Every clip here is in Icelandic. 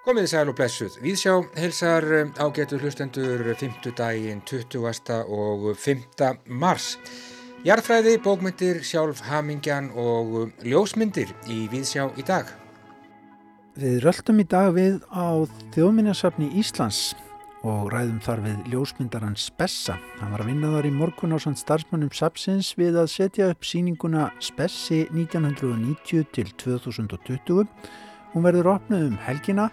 Komið sæl og blessuð. Víðsjá helsar eh, ágætu hlustendur 5. daginn 20. og 5. mars. Jarðfræði, bókmyndir, sjálf hamingjan og ljósmyndir í Víðsjá í dag. Við röldum í dag við á þjóðminnarsafni Íslands og ræðum þar við ljósmyndaran Spessa. Hann var að vinna þar í morgun á sann starfsmannum Sapsins við að setja upp síninguna Spessi 1990 til 2020. Hún verður opnuð um helgina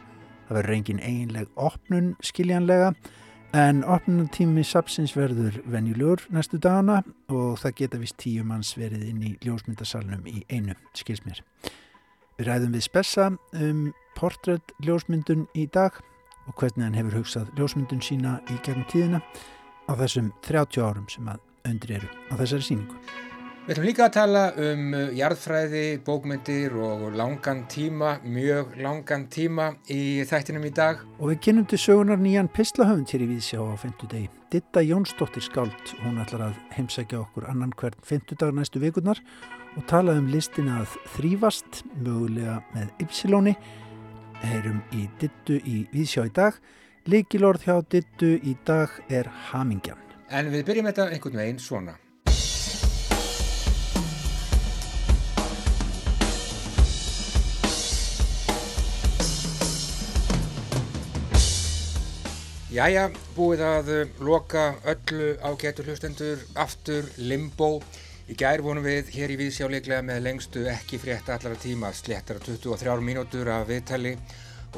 Það verður engin eiginleg opnun skiljanlega en opnunartími sapsins verður venjulegur næstu dagana og það geta vist tíu manns verið inn í ljósmyndasalunum í einu, skils mér. Við ræðum við spessa um portrætt ljósmyndun í dag og hvernig hann hefur hugsað ljósmyndun sína í gegnum tíðina á þessum 30 árum sem að undri eru á þessari síningu. Við ætlum líka að tala um uh, jarðfræði, bókmyndir og langan tíma, mjög langan tíma í þættinum í dag. Og við kynum til sögunar nýjan pislahöfund hér í Víðsjá á 50 degi. Ditta Jónsdóttir skáld, hún ætlar að heimsækja okkur annan hvern 50 dagar næstu vikurnar og tala um listina að þrýfast, mögulega með ypsilóni. Heyrum í Dittu í Víðsjá í dag. Leikilorð hjá Dittu í dag er Hamingjan. En við byrjum þetta einhvern veginn svona. Jæja, búið að uh, loka öllu ágætu hlustendur aftur limbo. Í gær vonum við hér í Víðsjáleiklega með lengstu ekki frétta allara tíma, sléttara 23 mínútur af viðtali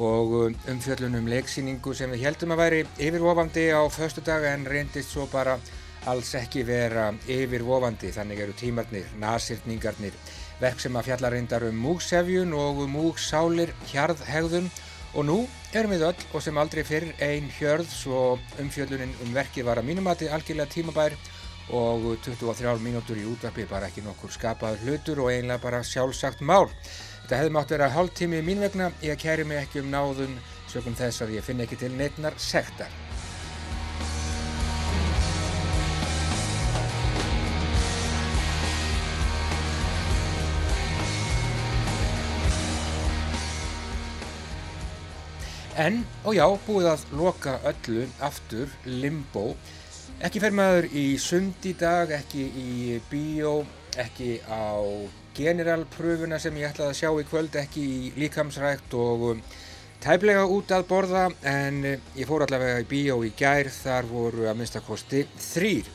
og uh, umfjöllunum leiksýningu sem við heldum að væri yfirvofandi á förstu dag en reyndist svo bara alls ekki vera yfirvofandi. Þannig eru tímarnir, nasirningarnir, verk sem að fjalla reyndar um múksefjun og múksálir, hjarðhegðun Og nú erum við öll og sem aldrei fyrr einn hjörð svo umfjöllunin um verkið var að mínumati algjörlega tímabær og 23 mínútur í útvarpi bara ekki nokkur skapaður hlutur og einlega bara sjálfsagt mál. Þetta hefði mátt vera hálf tími mín vegna, ég kæri mig ekki um náðun sögum þess að ég finn ekki til neitnar sektar. En, og já, búið að loka öllu aftur, limbo. Ekki fer maður í sund í dag, ekki í bíó, ekki á generalpröfuna sem ég ætlaði að sjá í kvöld, ekki í líkamsrækt og um, tæplega út að borða. En ég fór allavega í bíó í gær, þar voru að minnstakosti þrýr.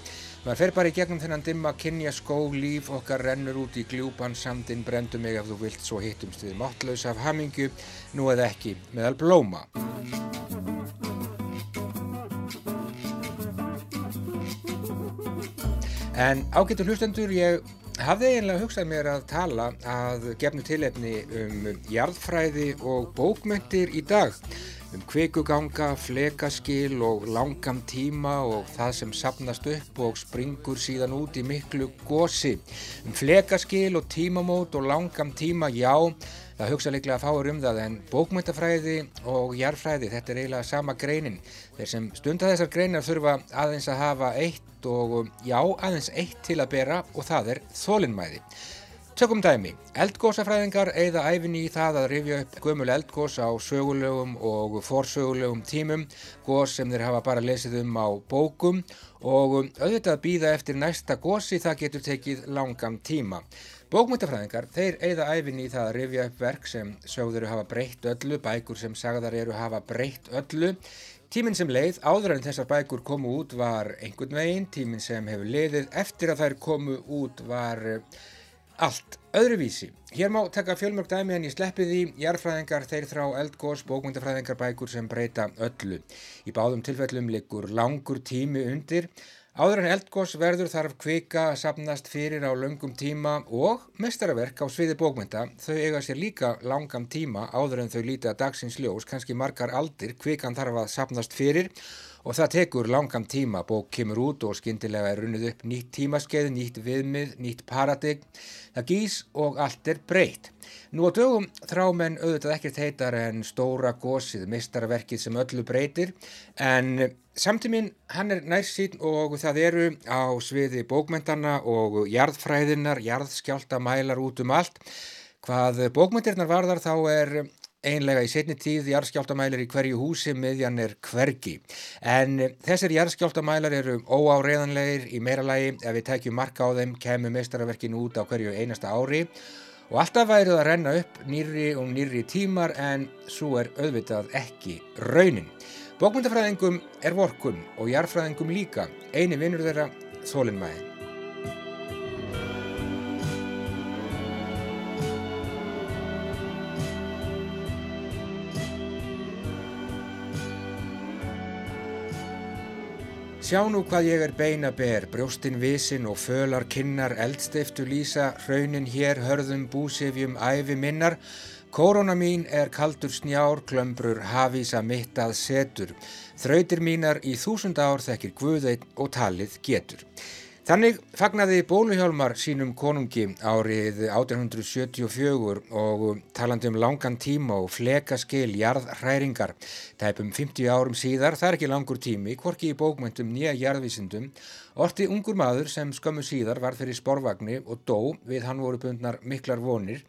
Maður fer bara í gegnum þennan dimma kynja skó, líf okkar rennur út í gljúpan, sandin brendu mig ef þú vilt, svo hittumst við máttlaus af hamingju, nú eða ekki, meðal blóma. En ágættu hlustendur, ég hafði eiginlega hugsað mér að tala að gefnu tilefni um jarðfræði og bókmyndir í dag um kvikuganga, flekaskil og langan tíma og það sem sapnast upp og springur síðan út í miklu gósi. Um flekaskil og tímamót og langan tíma, já, það hugsa líklega að fáur um það en bókmyndafræði og jarfræði, þetta er eiginlega sama greinin. Þeir sem stunda þessar greinar þurfa aðeins að hafa eitt og já, aðeins eitt til að bera og það er þólinnmæði. Tökum dæmi, eldgósafræðingar eigða æfinni í það að rifja upp gömul eldgós á sögulegum og forsögulegum tímum, gós sem þeir hafa bara lesið um á bókum og auðvitað býða eftir næsta gósi það getur tekið langan tíma. Bókmyndafræðingar, þeir eigða æfinni í það að rifja upp verk sem sögður hafa breytt öllu, bækur sem sagðar eru hafa breytt öllu, Tíminn sem leið áður en þessar bækur komu út var einhvern veginn, tíminn sem hefur leiðið eftir að þær komu út var allt öðruvísi. Hér má taka fjölmörg dæmi en ég sleppi því jarfræðingar þeir þrá eldgós bókmyndafræðingar bækur sem breyta öllu. Í báðum tilfellum likur langur tími undir. Áður en eldgós verður þarf kvika að sapnast fyrir á löngum tíma og mestarverk á sviði bókmynda þau eiga sér líka langam tíma áður en þau lítið að dagsins ljós, kannski margar aldir, kvikan þarf að sapnast fyrir Og það tekur langan tíma, bók kemur út og skindilega er runnið upp nýtt tímaskeið, nýtt viðmið, nýtt paradigm. Það gís og allt er breytt. Nú á dögum þrá menn auðvitað ekkert heitar en stóra gósið, mistarverkið sem öllu breytir. En samtíminn hann er nærsýn og það eru á sviði bókmyndana og jarðfræðinar, jarðskjálta mælar út um allt. Hvað bókmyndirnar varðar þá er einlega í setni tíð jarðskjáltamælar í hverju húsi miðjan er hvergi. En þessir jarðskjáltamælar eru óáreðanlegir í meira lagi ef við tekjum marka á þeim kemur meistarverkin út á hverju einasta ári og alltaf værið að renna upp nýri og nýri tímar en svo er auðvitað ekki raunin. Bókmyndafræðingum er vorkun og jarðfræðingum líka, eini vinnur þeirra þólinnmæðin. Sjá nú hvað ég er beina ber, brjóstin visin og fölar kinnar, eldstiftu lýsa, hraunin hér, hörðum, búsifjum, æfi minnar. Korona mín er kaldur snjár, klömbrur, hafísa mitt að setur. Þrautir mínar í þúsund ár þekkir guðeinn og talið getur. Þannig fagnaði Bóluhjálmar sínum konungi árið 1874 og talandi um langan tíma og flekaskil jarðhræringar. Tæpum 50 árum síðar, það er ekki langur tími, hvorki í bókmöntum nýja jarðvísindum, orti ungur maður sem skömmu síðar var fyrir sporvagni og dó við hann voru bundnar miklar vonir.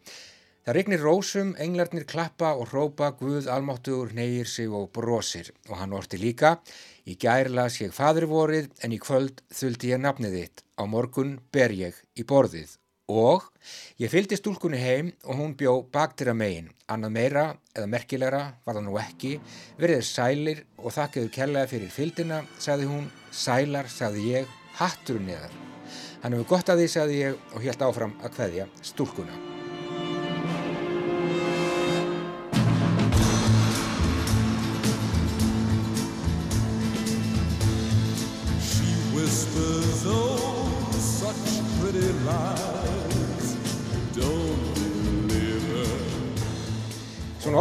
Það regnir rósum, englarnir klappa og hrópa, Guð almáttugur neyir sig og brosir og hann orti líka Í gær las ég fadurvorið en í kvöld þuldi ég nafnið þitt. Á morgun ber ég í borðið. Og ég fylgdi stúlkunni heim og hún bjó baktira megin. Annað meira eða merkilegra var það nú ekki. Verðið sælir og þakkiðu kellaði fyrir fylgdina, sagði hún. Sælar, sagði ég, hatturinn eðar. Hann hefur gott að því, sagði ég og helt áfram að hveðja stúlkuna.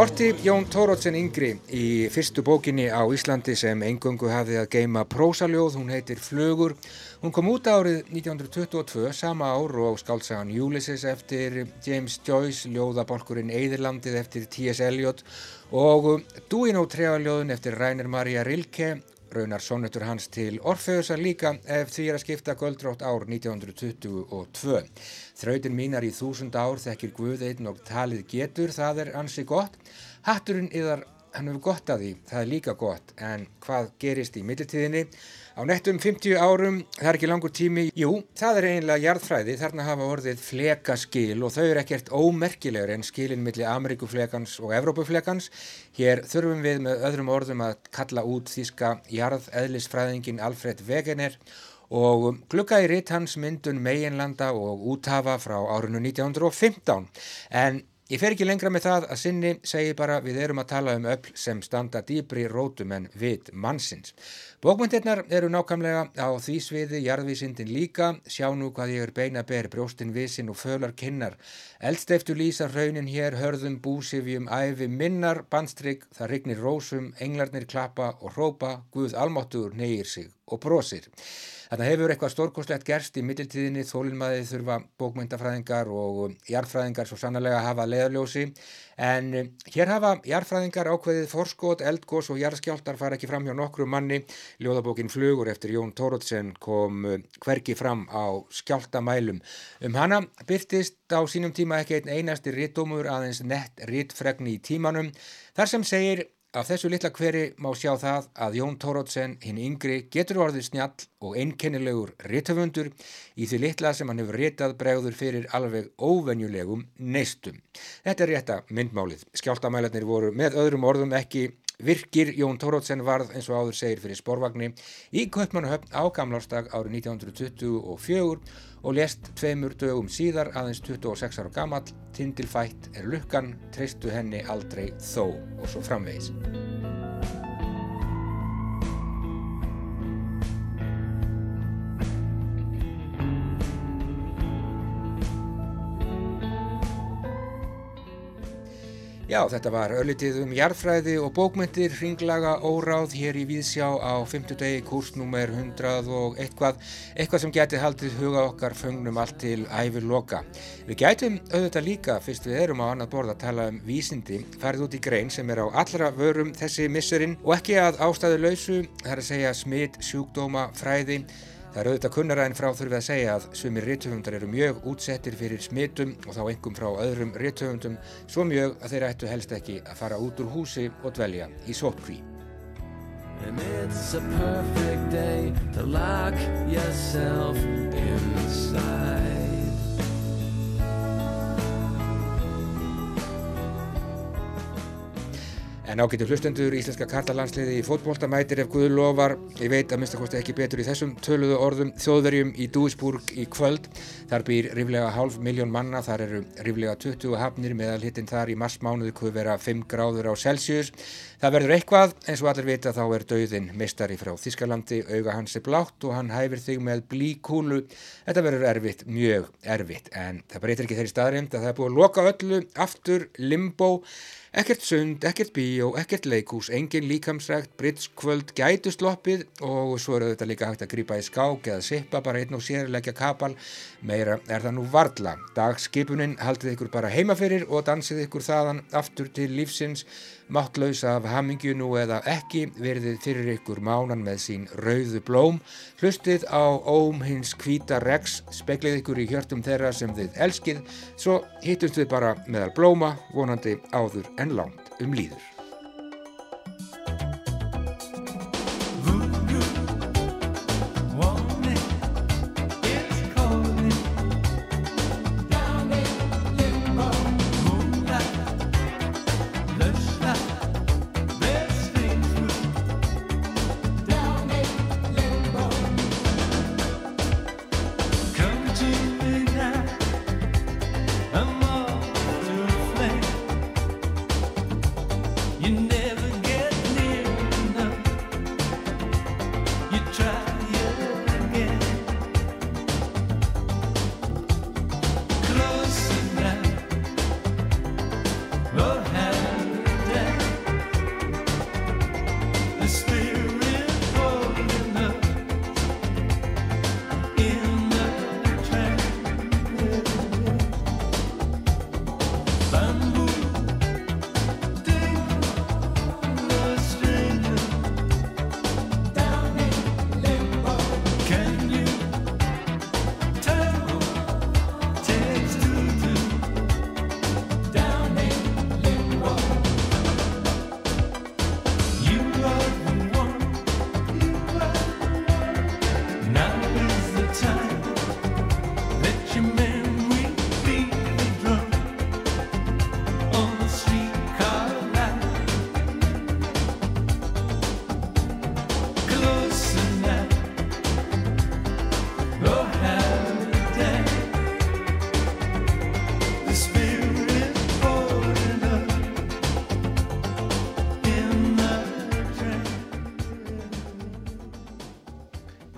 Orti Jón Tórótsen yngri í fyrstu bókinni á Íslandi sem engöngu hafði að geima prósaljóð, hún heitir Flugur. Hún kom út árið 1922, sama ár og skáltsagan Ulysses eftir James Joyce, ljóðabolkurinn Eðirlandið eftir T.S. Eliot og Duino tregaljóðun eftir Rainer Maria Rilke Raunar sonnetur hans til Orfeusar líka ef því er að skipta göldrótt ár 1922. Þrautin mínar í þúsund ár þekkir Guðeitn og talið getur, það er ansi gott. Hatturinn yðar, hann hefur gott að því, það er líka gott, en hvað gerist í mittiltíðinni? Á nettum 50 árum, það er ekki langur tími, jú, það er einlega jarðfræði, þarna hafa orðið flekaskil og þau eru ekkert ómerkilegur en skilin millir Ameríkuflekans og Evrópuflekans. Hér þurfum við með öðrum orðum að kalla út þíska jarðeðlisfræðingin Alfred Wegener og glukka í ritt hans myndun meginlanda og úthafa frá árinu 1915 en Ég fer ekki lengra með það að sinni segi bara við erum að tala um öll sem standa dýbri rótum en vit mannsins. Bókmyndirnar eru nákvæmlega á því sviði, jarðvísindin líka, sjá nú hvað ég er beina ber, brjóstin visin og fölar kinnar. Eldsteiftu lýsa raunin hér, hörðum, búsifjum, æfi, minnar, bandstrygg, það rignir rósum, englarnir klappa og hrópa, Guð almáttur neyir sig og brosir. Þannig hefur eitthvað stórkoslegt gerst í mittiltíðinni, þólinnmaðið þurfa bókmyndafræðingar og jarðfræðingar svo sannlega hafa leðaljósi en eh, hér hafa jarðfræðingar ákveðið forskot, eldgós og jarðskjáltar fara ekki fram hjá nokkru manni. Ljóðabókin Flugur eftir Jón Tórótsen kom hverki eh, fram á skjáltamælum. Um hana byrtist á sínum tíma ekki einn einasti rittdómur aðeins nett rittfregni í tímanum þar sem segir Af þessu litla hveri má sjá það að Jón Tórótsen, hinn yngri, getur orðið snjall og einkennilegur rittöfundur í því litla sem hann hefur ritað bregður fyrir alveg óvenjulegum neistum. Þetta er rétta myndmálið. Skjáltamælarnir voru með öðrum orðum ekki virkir. Jón Tórótsen varð eins og áður segir fyrir sporvagni í Kaupmannahöfn á Gamlárstag árið 1924 og lest tveimur dögum síðar aðeins 26 ára gammal, tindilfætt er lukkan, treystu henni aldrei þó og svo framvegis. Já, þetta var öllitið um jarðfræði og bókmyndir, ringlaga óráð hér í Víðsjá á 5. degi kursnúmer 100 og eitthvað, eitthvað sem getið haldið huga okkar föngnum allt til æfir loka. Við gætum auðvitað líka, fyrst við erum á annað borð að tala um vísindi, farið út í grein sem er á allra vörum þessi missurinn og ekki að ástæðu lausu, það er að segja smitt, sjúkdóma, fræði, Það er auðvitað kunnara en frá þurfið að segja að sumir réttöfundar eru mjög útsettir fyrir smitum og þá engum frá öðrum réttöfundum svo mjög að þeir ættu helst ekki að fara út úr húsi og dvelja í sótkví. And En ágættu hlustendur íslenska karlalandsliði í fótbólta mætir ef Guður lofar, ég veit að minnstakosti ekki betur í þessum töluðu orðum þjóðverjum í Dúisburg í kvöld. Þar býr ríflega hálf miljón manna, þar eru ríflega 20 hafnir meðal hittin þar í marsmánuðu kuð vera 5 gráður á Celsius. Það verður eitthvað, eins og allir vita þá er dauðin mistari frá Þískalandi, auga hans er blátt og hann hæfir þig með blíkúlu. Þetta verður erfitt, mjög erfitt, en það breytir ekki þeirri staðrind að það er búið að loka öllu aftur limbo Ekkert sund, ekkert bíó, ekkert leikús, engin líkamsrækt, britskvöld, gætu sloppið og svo eru þetta líka hægt að grýpa í skák eða sippa bara einn og sérleikja kapal. Meira er það nú varla. Dagskipunin haldið ykkur bara heima fyrir og dansið ykkur þaðan aftur til lífsins máttlaus af hamingjunu eða ekki verðið fyrir ykkur mánan með sín rauðu blóm. Hlustið á óm hins kvíta regs speklið ykkur í hjörtum þeirra sem þið elskið. Svo hittumst við bara meðal blóma vonandi áður en langt um líður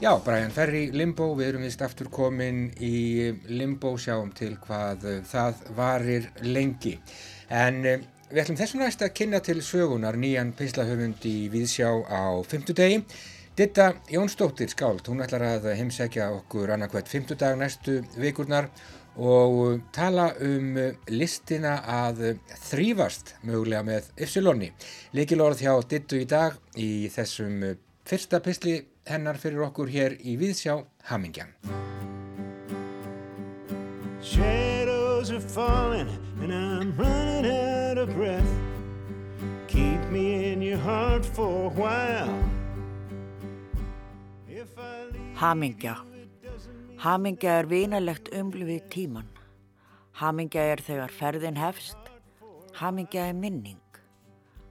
Já, Brian Ferry, Limbo, við erum vist aftur komin í Limbo, sjáum til hvað það varir lengi. En eh, við ætlum þessum næst að kynna til sögunar nýjan pislahöfund í Víðsjá á fymtudegi. Ditta Jónsdóttir skáld, hún ætlar að heimsækja okkur annarkvæmt fymtudag næstu vikurnar og tala um listina að þrýfast mögulega með Ypsilonni. Likilorð hjá Dittu í dag í þessum fyrsta pisli hennar fyrir okkur hér í Viðsjá Hamingjan. Shadows are falling and I'm running out of breath. Keep me in your heart for a while. Hamingja. Hamingja er vinalegt umlufið tíman Hamingja er þegar ferðin hefst. Hamingja er minning.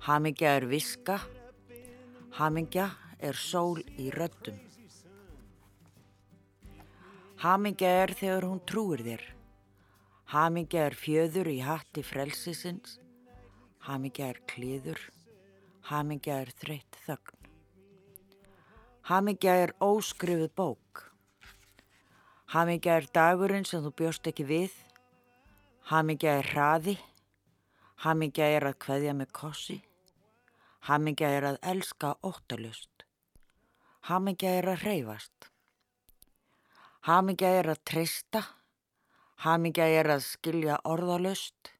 Hamingja er viska. Hamingja er sól í röddum. Hamingja er þegar hún trúir þér. Hamingja er fjöður í hatti frelsisins. Hamingja er klíður. Hamingja er þreytt þögn. Hamingja er óskrifuð bók. Hamingja er dagurinn sem þú bjóst ekki við. Hamingja er hraði. Hamingja er að kveðja með kossi. Hamingja er að elska óttalust. Hamingja er að hreyfast. Hamingja er að trista. Hamingja er að skilja orðalust.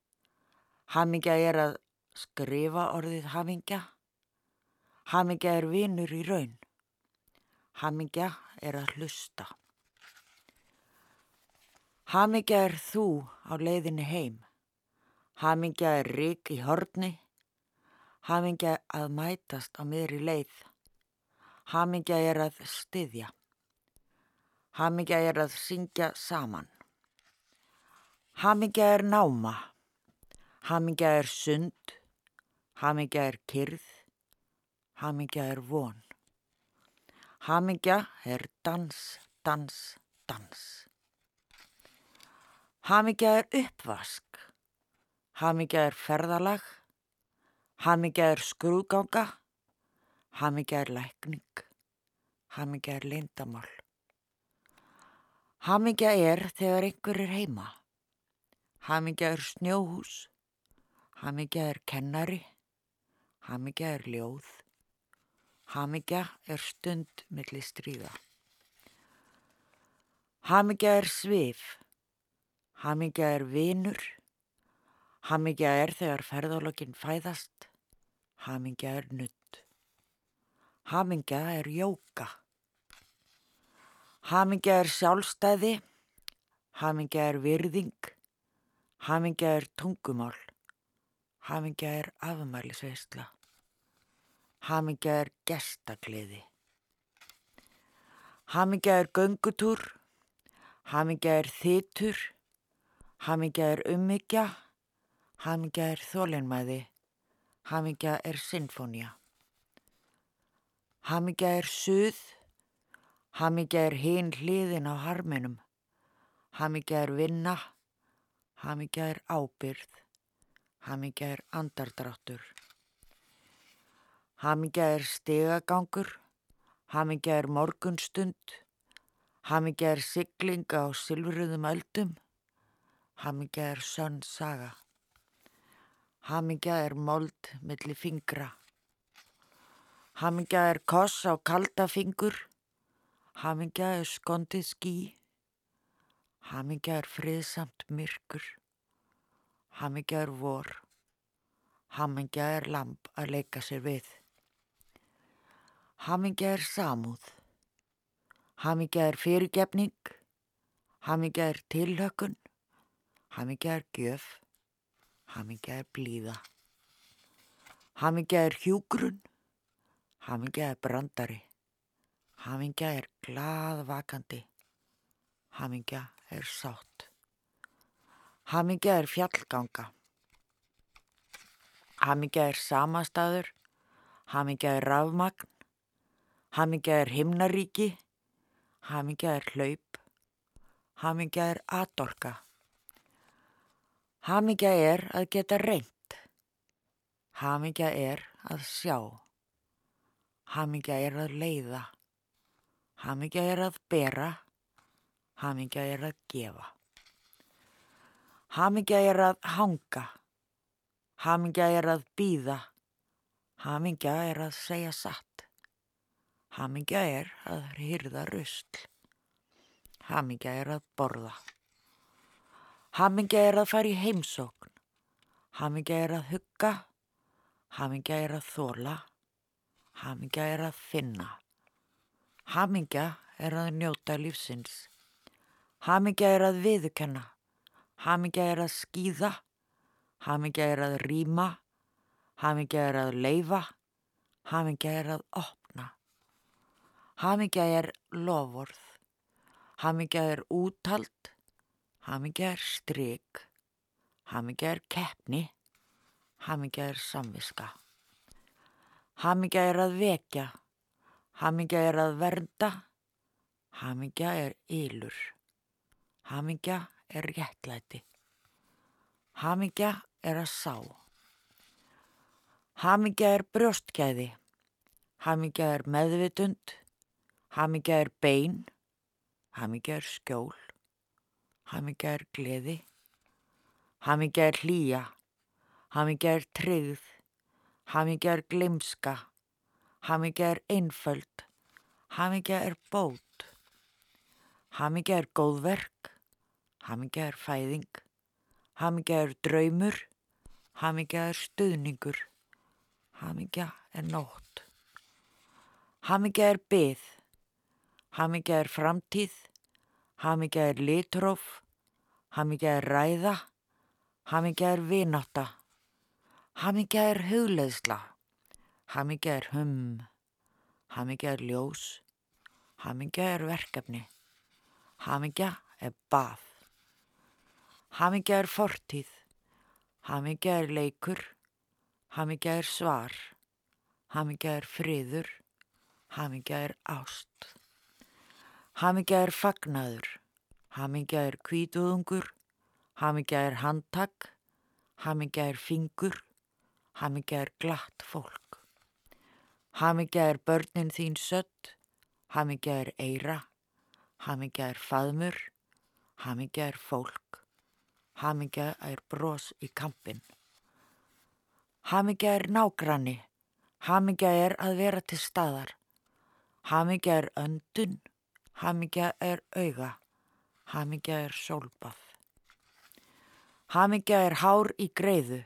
Hamingja er að skrifa orðið hamingja. Hamingja er vinnur í raun. Hamingja er að hlusta. Hamingja er þú á leiðinni heim. Hamingja er rík í horni. Hamingja að mætast á miðri leið. Hamingja er að styðja. Hamingja er að syngja saman. Hamingja er náma. Hamingja er sund. Hamingja er kyrð. Hamingja er von. Hamingja er dans, dans, dans. Hamingja er uppvask. Hamingja er ferðalag. Hamingja er skrúganga. Hamingja er lækning. Hamingja er lindamál. Hamingja er þegar einhver er heima. Hamingja er snjóhús. Hamingja er kennari. Hamingja er ljóð. Hamingja er stund millir stríða. Hamingja er svif. Hamingja er vinur. Hamingja er þegar ferðalokkin fæðast. Hamingja er nutt. Hamingja er jóka. Hamingja er sjálfstæði, hamingja er virðing, hamingja er tungumál, hamingja er afmælisveistla, hamingja er gestagliði, hamingja er göngutúr, hamingja er þitur, hamingja er ummyggja, hamingja er þólenmæði, hamingja er sinfónja, hamingja er suð, Hamingja er hinn hliðin á harminum. Hamingja er vinna. Hamingja er ábyrð. Hamingja er andardráttur. Hamingja er stegagangur. Hamingja er morgunstund. Hamingja er sigling á silfruðum öldum. Hamingja er sönn saga. Hamingja er mold millir fingra. Hamingja er koss á kalda fingur. Hamingja er skondið ský, hamingja er friðsamt myrkur, hamingja er vor, hamingja er lamp að leika sér við. Hamingja er samúð, hamingja er fyrirgefning, hamingja er tilhökun, hamingja er gjöf, hamingja er blíða. Hamingja er hjúgrun, hamingja er brandari. Hamingja er glaðvakandi. Hamingja er sátt. Hamingja er fjallganga. Hamingja er samastaður. Hamingja er rafmagn. Hamingja er himnaríki. Hamingja er hlaup. Hamingja er atorka. Hamingja er að geta reynd. Hamingja er að sjá. Hamingja er að leiða. Hamingja er að bera, hamingja er að gefa. Hamingja er að hanga, hamingja er að býða, hamingja er að segja satt. Hamingja er að hyrða rusl, hamingja er að borða. Hamingja er að fara í heimsókn, hamingja er að hugga, hamingja er að þóla, hamingja er að finna. Hamingja er að njóta lífsins. Hamingja er að viðukenna. Hamingja er að skýða. Hamingja er að rýma. Hamingja er að leifa. Hamingja er að opna. Hamingja er lofvorð. Hamingja er úthald. Hamingja er stryk. Hamingja er keppni. Hamingja er samviska. Hamingja er að vekja. Hamingja er að vernda, hamingja er ylur, hamingja er réttlæti, hamingja er að sá, hamingja er brjóstgæði, hamingja er meðvitund, hamingja er bein, hamingja er skjól, hamingja er gleði, hamingja er hlýja, hamingja er tryggð, hamingja er glimska, Hamingja er einföld, hamingja er bót, hamingja er góðverk, hamingja er fæðing, hamingja er draumur, hamingja er stuðningur, hamingja er nótt, hamingja er byð, hamingja er framtíð, hamingja er litróf, hamingja er ræða, hamingja er vináta, hamingja er hugleðsla, hamingja er hum, hamingja er ljós, hamingja er verkefni, hamingja er bað, hamingja er fortíð, hamingja er leikur, hamingja er svar, hamingja er friður, hamingja er ást. Hamingja er fagnaður, hamingja er kvítuðungur, hamingja er handtak, hamingja er fingur, hamingja er glatt fólk. Hamingja er börnin þín sött, hamingja er eira, hamingja er faðmur, hamingja er fólk, hamingja er bros í kampin. Hamingja er nágranni, hamingja er að vera til staðar, hamingja er öndun, Hamingja er auga, hamingja er sólbað. Hamingja er hár í greiðu,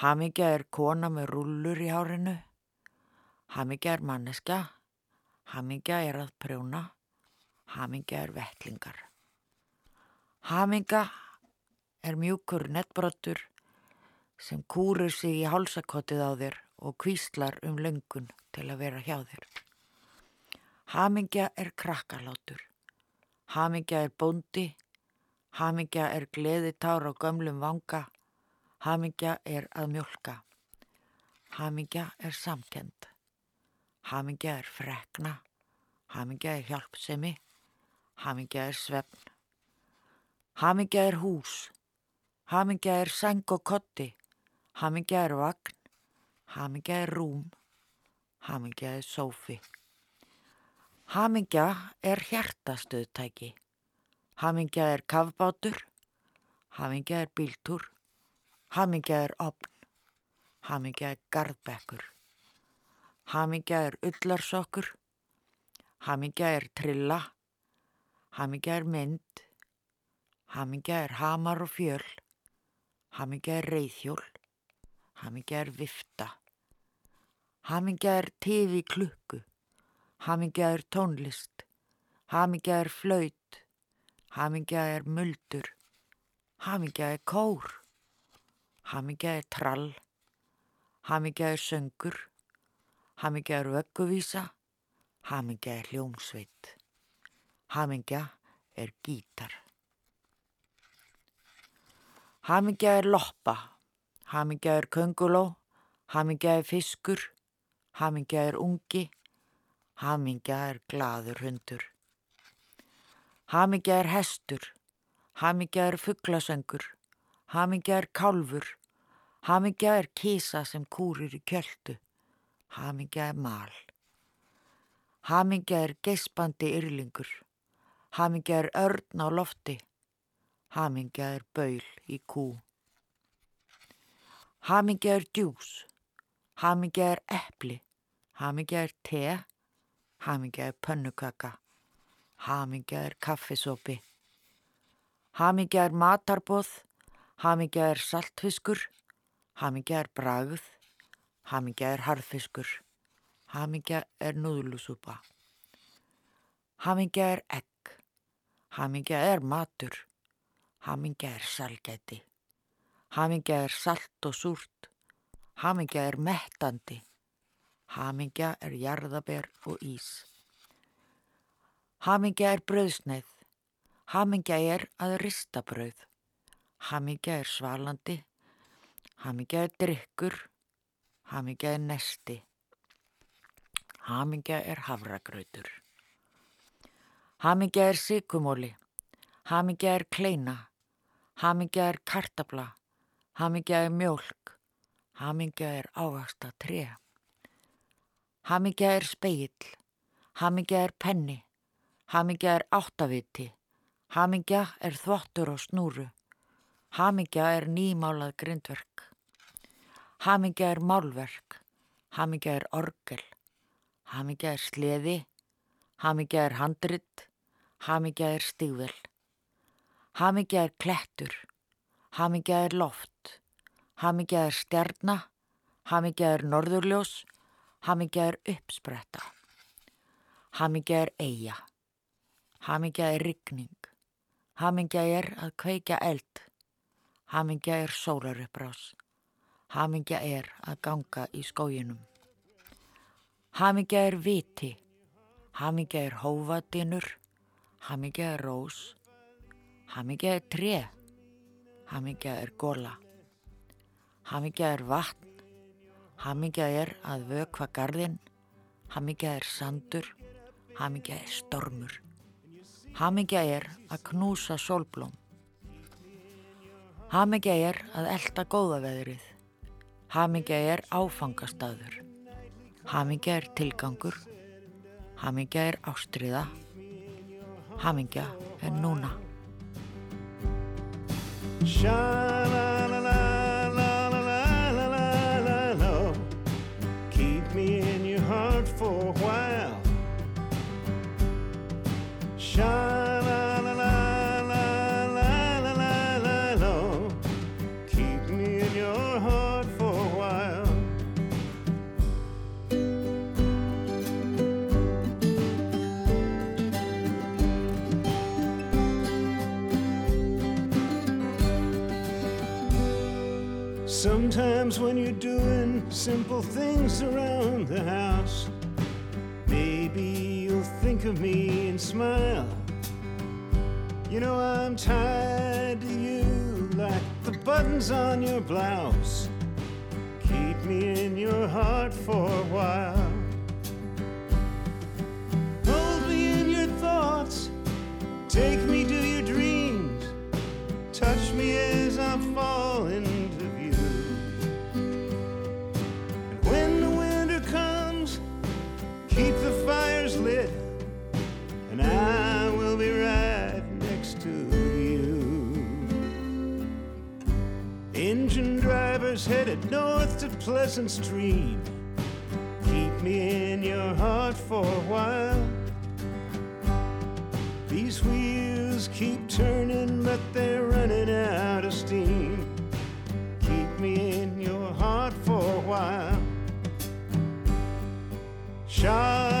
hamingja er kona með rullur í hárinu. Hamingja er manneska, hamingja er að prjóna, hamingja er vettlingar. Hamingja er mjúkur nettbrottur sem kúrur sig í hálsakottið á þér og kvíslar um löngun til að vera hjá þér. Hamingja er krakkalátur, hamingja er bóndi, hamingja er gleðitár á gömlum vanga, hamingja er að mjölka, hamingja er samkend, hamingja er frekna, hamingja er hjálpsemi, hamingja er svefn, hamingja er hús, hamingja er seng og kotti, hamingja er vagn, hamingja er rúm, hamingja er sófi. Hamingja er hjertastöðtæki. Hamingja er kafbátur. Hamingja er bíltúr. Hamingja er opn. Hamingja er gardbekkur. Hamingja er ullarsokkur. Hamingja er trilla. Hamingja er mynd. Hamingja er hamar og fjöl. Hamingja er reyðhjól. Hamingja er vifta. Hamingja er tifi klukku. Hamingja er tónlist, hamingja er flaut, hamingja er muldur, hamingja er kór, hamingja er trall, hamingja er söngur, hamingja er vögguvísa, hamingja er hljómsveit, hamingja er gítar. Hamingja er loppa, hamingja er könguló, hamingja er fiskur, hamingja er ungi, Hamingja er gladur hundur. Hamingja er hestur. Hamingja er fugglasöngur. Hamingja er kálfur. Hamingja er kísa sem kúrir í kjöldu. Hamingja er mal. Hamingja er geispandi yrlingur. Hamingja er örn á lofti. Hamingja er baul í kú. Hamingja er djús. Hamingja er eppli. Hamingja er te. Hamingja er pönnukaka. Hamingja er kaffisópi. Hamingja er matarbóð. Hamingja er saltfiskur. Hamingja er bragð. Hamingja er harðfiskur. Hamingja er núðlusúpa. Hamingja er egg. Hamingja er matur. Hamingja er salgæti. Hamingja er salt og súrt. Hamingja er mettandi. Hamingja er jarðaber og ís. Hamingja er bröðsneið. Hamingja er að rista bröð. Hamingja er svalandi. Hamingja er drikkur. Hamingja er nesti. Hamingja er havragrautur. Hamingja er sykumóli. Hamingja er kleina. Hamingja er kartabla. Hamingja er mjölk. Hamingja er ávasta treð. Hamingja er speill, hamingja er penni, hamingja er áttaviti, hamingja er þvottur og snúru, hamingja er nýmálað grindverk, hamingja er málverk, hamingja er orgel, hamingja er sleði, hamingja er handrit, hamingja er stígvel, hamingja er klettur, hamingja er loft, hamingja er stjarnar, hamingja er norðurljós, Hamingja er uppspretta. Hamingja er eiga. Hamingja er rigning. Hamingja er að kveikja eld. Hamingja er sólaruppbrás. Hamingja er að ganga í skóginum. Hamingja er viti. Hamingja er hófadinur. Hamingja er rós. Hamingja er tre. Hamingja er góla. Hamingja er vatn. Hamingja er að vökva gardinn. Hamingja er sandur. Hamingja er stormur. Hamingja er að knúsa sólblóm. Hamingja er að elda góðaveðrið. Hamingja er áfangastadur. Hamingja er tilgangur. Hamingja er ástriða. Hamingja er núna. Simple things around the house, maybe you'll think of me and smile. You know I'm tied to you like the buttons on your blouse. Keep me in your heart for a while. Hold me in your thoughts, take me to your dreams, touch me as I'm falling Headed north to Pleasant Stream. Keep me in your heart for a while. These wheels keep turning, but they're running out of steam. Keep me in your heart for a while. Sha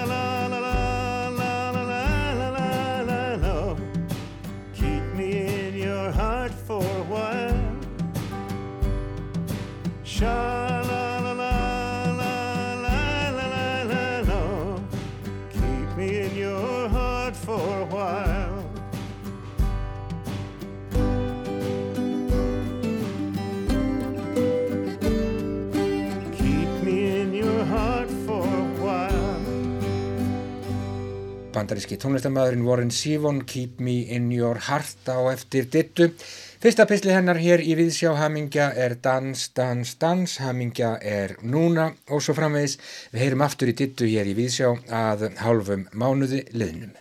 Bandaríski tónlistamæðurinn Warren Sivon Keep Me In Your Heart á eftir dittu. Fyrsta pisli hennar hér í Viðsjá Hamingja er Dans, Dans, Dans, Hamingja er Núna og svo framvegis. Við heyrum aftur í dittu hér í Viðsjá að hálfum mánuði liðnum.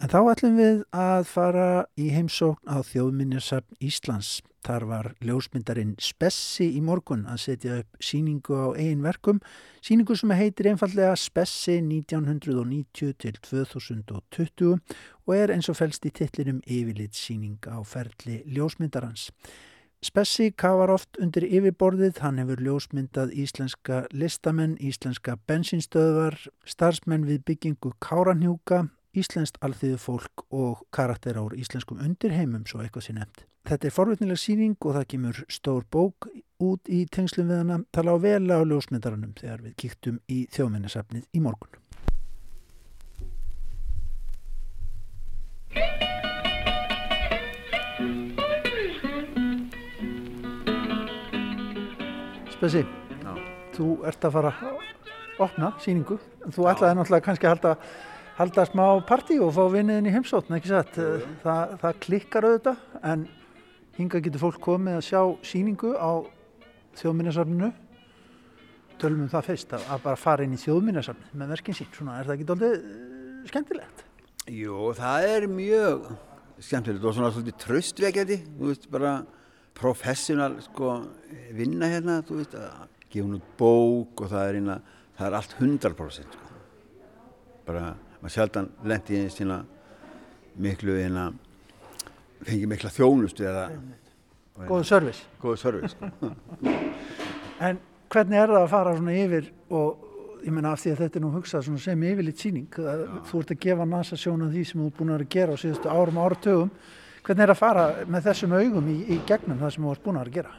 En þá ætlum við að fara í heimsókn á þjóðminjarsafn Íslands. Þar var ljósmyndarinn Spessi í morgun að setja upp síningu á eigin verkum. Síningu sem heitir einfallega Spessi 1990 til 2020 og er eins og fælst í tillinum yfirlit síning á ferli ljósmyndarans. Spessi kafar oft undir yfirborðið, hann hefur ljósmyndað íslenska listamenn, íslenska bensinstöðvar, starfsmenn við byggingu Káranhjúka, íslenskt alþýðu fólk og karakter ár íslenskum undirheimum svo eitthvað sé nefnt. Þetta er forvitnileg síning og það kemur stór bók út í tengslum við hana tala á vel á ljósmyndaranum þegar við kíktum í þjóðminnesafnið í morgun. Spessi, þú ert að fara að opna síningu en þú ætlaði náttúrulega kannski að halda halda smá partí og fá vinniðin í heimsóttn, ekki satt? Það, það klikkar auðvitað, en hinga getur fólk komið að sjá síningu á þjóðminnarsafninu. Tölum um það fyrst, að, að bara fara inn í þjóðminnarsafni með verkinn sín. Svona, er það ekki doldið uh, skemmtilegt? Jú, það er mjög skemmtilegt og svona svolítið tröstvekjandi, þú veist, bara professional sko, vinna hérna, þú veist, að gefa hún út bók og það er, einna, það er allt 100% sko. bara maður sjaldan lendi í sína miklu eina fengi mikla þjónustu eða Góðu service. Góðu service. Sko. En hvernig er það að fara svona yfir og ég menna af því að þetta er nú hugsað sem yfirleitt síning, þú ert að gefa NASA sjóna því sem þú ert búin að gera á síðustu árum og áratögum, hvernig er að fara með þessum augum í, í gegnum það sem þú ert búin að gera?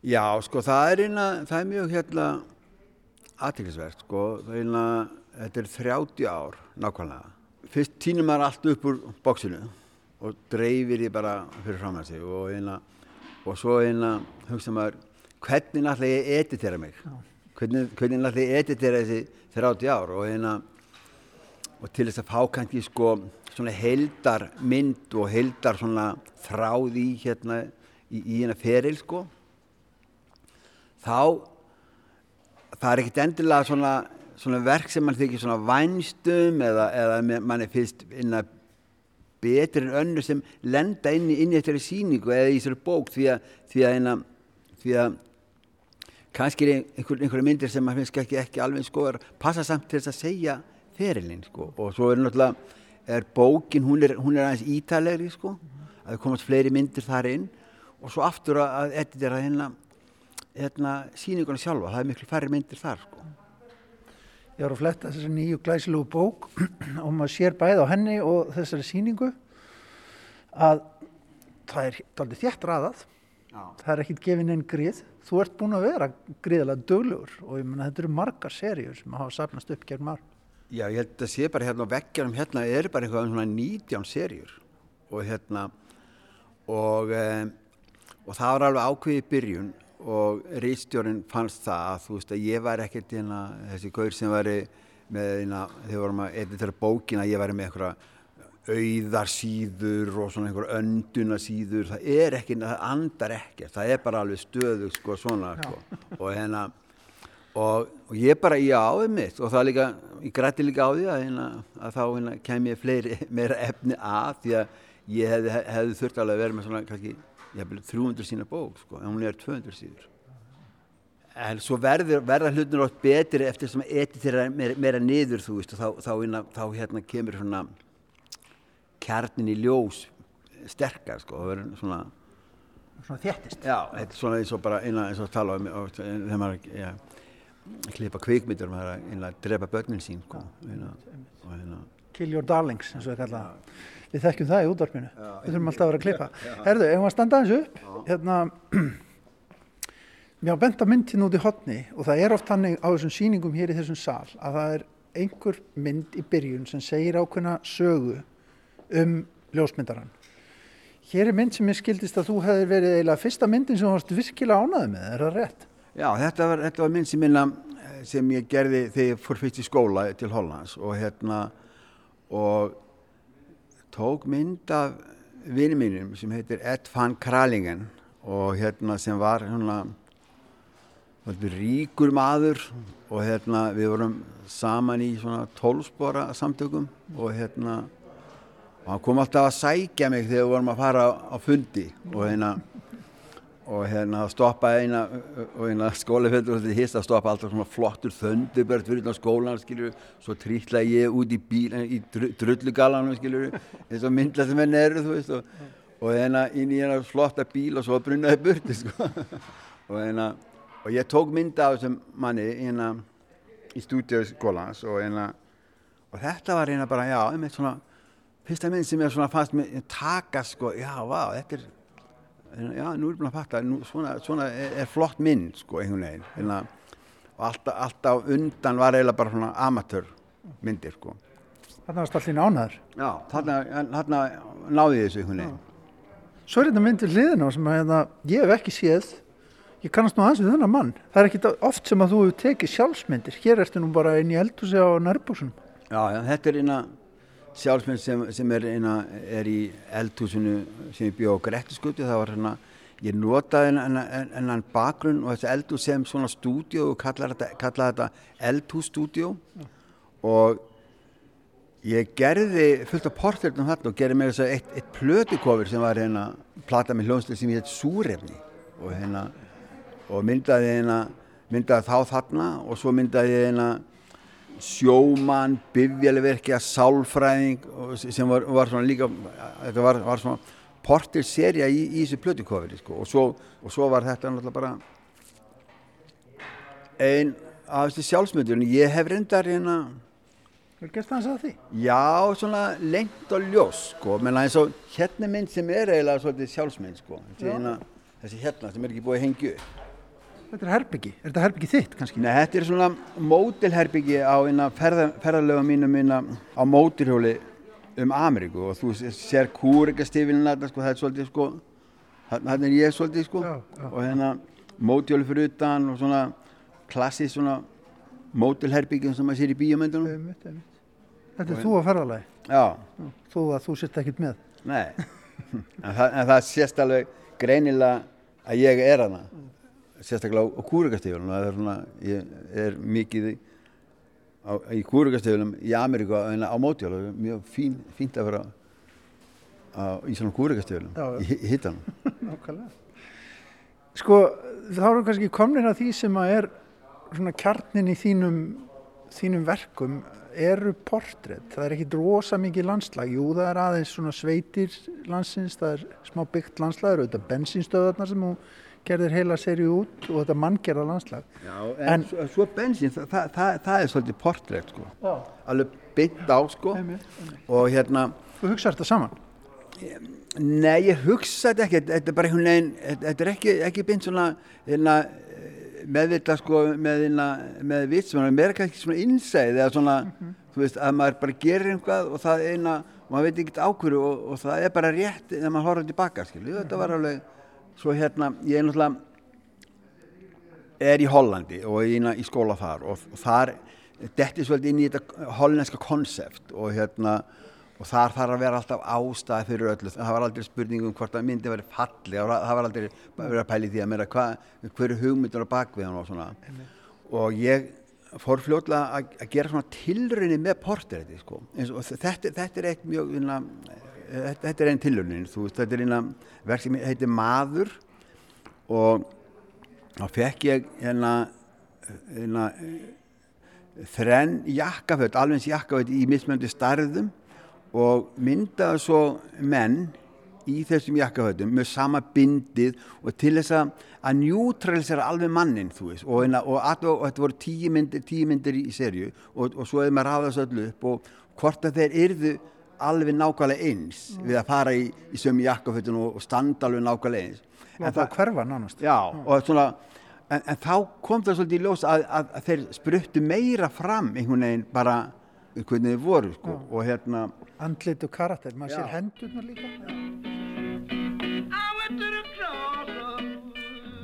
Já, sko, það er, eina, það er mjög hérna aðtækisvert, sko, það er eina, þetta er 30 ár nákvæmlega. Fyrst týnum maður allt upp úr bóksinu og dreifir því bara fyrir fram að sig og eina, og svo eina hugsa maður, hvernig náttúrulega ég editera mig? Hvernig, hvernig náttúrulega editera þessi 30 ár og, hérna, og til þess að fá kannski sko svona heldar mynd og heldar svona þráð í hérna í, í hérna feril sko þá það er ekkert endilega svona, svona verk sem mann þykir svona vænstum eða, eða mann er fyrst innan betur en önnu sem lenda inn í, þessari síningu eða í þessari bók því að, því að, hérna, því að kannski er einhver, einhverja myndir sem maður finnst ekki, ekki alveg skoðar passa samt til þess að segja ferilinn sko. og svo er náttúrulega er bókin, hún er, hún er aðeins ítalegri sko, að það komast fleiri myndir þar inn og svo aftur að editera hérna, hérna síninguna sjálfa, það er miklu færri myndir þar sko. Ég var að fletta þessari nýju glæsilegu bók og maður sér bæð á henni og þessari síningu að það er aldrei þjætt raðað. Já. það er ekkit gefin einn grið. Þú ert búin að vera gríðilega döglegur og ég menna þetta eru margar serjur sem hafa sapnast upp gegn marg Já, ég held að sé bara hérna á veggjarum hérna er bara eitthvað um svona 19 serjur og hérna og, e, og það var alveg ákveðið í byrjun og reystjórun fannst það að þú veist að ég var ekkert hérna, þessi gaur sem var með hérna, þegar vorum að editera bókina, ég var með eitthvað auðarsýður og svona einhver öndunarsýður það er ekki, það andar ekki það er bara alveg stöðu sko svona sko. og hérna og, og ég bara, já, um mitt og það líka, ég grætti líka á því að, hérna, að þá hérna, kem ég fleiri meira efni að því að ég hefði, hefði þurft alveg að vera með svona kannski, ég hef 300 sína bók sko, en hún er 200 síður. En svo verður, verða hlutin átt betri eftir sem eti þeirra meira, meira niður þú veist og þá, þá, þá, þá hérna kemur svona kjarnin í ljós sterkar sko, það verður svona svona þjættist já, þetta er svona eins og bara eina eins og tala um þegar maður ja, klippa kvikmyndur maður að drepa börnin sín sko, eina, eina. kill your darlings eins og það kalla við þekkjum það í útvarpinu. Við þurfum alltaf að vera að klippa. Herðu, ef maður standa eins upp? Hérna mér á benda myndin út í hotni og það er oft hannig á þessum síningum hér í þessum sal að það er einhver mynd í byrjun sem segir ákveðna sögu um ljósmyndaran. Hér er mynd sem ég skildist að þú hefði verið eiginlega fyrsta myndin sem þú varst virkilega ánaði með, er það rétt? Já, þetta var, þetta var mynd sem, minna, sem ég gerði þegar ég fór fyrst í skóla til Hollands og hérna og tók mynd af vini mínum sem heitir Ed van Kralingen og hérna sem var hérna ríkur maður og hérna við vorum saman í svona tólspora samtökum og hérna og hann kom alltaf að sækja mig þegar við vorum að fara á fundi og hérna og hérna stoppa eina eina skólaföldur og þetta hýst að stoppa alltaf svona flottur þöndubert fyrir á skólan skilju, svo trýtla ég út í bíl í drullugalanum skilju eins og myndla sem henni eru þú veist og, og hérna inn í hérna flotta bíl og svo brunnaði burti sko. Og hérna og ég tók mynda á þessum manni hérna í stúdíuskólans og hérna og þetta var hérna bara já, einmitt svona fyrsta minn sem ég svona fannst með taka sko, já, vá, þetta er já, nú er ég búin að fatta nú, svona, svona er, er flott minn sko, einhvern veginn. Hérna, og alltaf, alltaf undan var eiginlega bara svona amatör myndir sko. Þarna varst allir nánaður Já, þarna, þarna náði þessu einhvern veginn. Svo er þetta myndir hliðin á sem að hérna, ég hef ekki séð. Ég kannast nú aðeins við þennan mann. Það er ekki oft sem að þú hefur tekið sjálfsmyndir. Hér ertu nú bara inn í eldhúsi á nærbúsunum Já, já, þetta er eina sjálfsmynd sem, sem er, eina, er í eldhúsinu sem ég bjóð á Grettiskutu það var hérna, ég notaði hennan bakgrunn og þessi eldhús sem svona stúdíu og kallaði þetta, kalla þetta eldhússtúdíu ja. og ég gerði fullt af portréttum þarna og gerði með þess að eitt, eitt plötukofur sem var hérna plata með hljónslega sem ég heit Súrefni og hérna og myndaði hérna myndaði þá þarna og svo myndaði hérna sjóman, bifjaliverkja, sálfræðing sem var, var svona líka, þetta var, var svona portilserja í, í þessu plötukofri sko. og, svo, og svo var þetta náttúrulega bara einn af þessi sjálfsmyndun, ég hef reyndar hérna, Vel gert það að því? já, svona lengt og ljós, sko, menn eins og hérna mynd sem er eiginlega svolítið sjálfsmynd, sko, hérna, þessi hérna sem er ekki búið að hengja upp. Þetta er herbyggi. Er þetta herbyggi þitt kannski? Nei, þetta er svona mótilherbyggi á ferða, ferðalöga mínum á mótirhjóli um Ameríku og þú sér kúrikastifilina sko, það er svolítið sko, hann er ég svolítið sko Já, já. og hérna mótihjóli fyrir utan og svona klassið svona mótilherbyggi sem maður sér í einmitt. Þetta er þú að ferðalagi. Já, Þú að þú sért ekkert með. nei, en, það, en það sést alveg greinilega að ég er hana, sérstaklega á, á kúrikastifilinu, það er svona, ég er mikið á, í kúrikastöðunum í Ameríku á, á mótjóla, mjög fín, fínt að vera á, í svona kúrikastöðunum, Já. í, hittanum. Sko, þá erum kannski komnir að því sem að er svona kjarnin í þínum, þínum verkum eru portrétt. Það er ekki rosa mikið landslag. Jú, það er aðeins svona sveitir landsins, það er smá byggt landslag, það eru auðvitað bensínstöðarnar sem þú gerðir heila serju út og þetta manngerða landslag. Já, en, En- svo, svo bensín, það, það, það, það er svolítið portrétt, sko. Já. Alveg bytt á, sko. Og hérna, Þú hugsaður þetta saman? nei, ég hugsa þetta ekki, þetta er bara einhvern veginn, þetta er ekki, ekki beint svona, hérna, meðvita, sko, með, hérna, með vits, svona, meira kannski svona innsæð eða svona, þú veist, að maður bara gerir einhvað og það eina, maður veit ekki ákvöru og, og það er bara rétt þegar maður horfður tilbaka, skilju, þetta var alveg, svo hérna, ég er náttúrulega, er í Hollandi og er í, skóla þar og, þar detti svolítið inn í þetta hollenska konsept og hérna og þar þarf að vera alltaf ástæði fyrir öllu. Það var aldrei spurning um hvort að myndi verið falli það var- aldrei verið að pæli því að meira hva, hver er hugmyndur á bakvið hann og svona. Og ég fór fljótlega að, að gera svona tilraunin með portrétti sko. Þetta, þetta er eitt mjög inna, þetta, er einn veist, þetta er eina verk sem heitir Maður og þá fekk ég hérna, hérna þrenn jakkaföld, alveg jakkaföld í mismöndi starðum og myndaði svo menn í þessum jakkaföldum með sama bindið og til þess að njútralisera alveg mannin veist og, hérna, og, og, og þetta voru tíu myndir, tíu myndir í serju og, og svo hefði maður ráðað þessu öllu upp og hvort að þeir yrðu alveg nákvæmlega eins við að fara í, í sömu jakkaföldun og, og standa alveg nákvæmlega eins En það hverfa nánast. Já, og svona, en, en þá kom það svolítið í ljós að, að, að þeir spruttu meira fram einhvern veginn bara hvernig þeir voru, sko, og hérna, Andlit og karakter. Maður Já. sér hendurnar líka.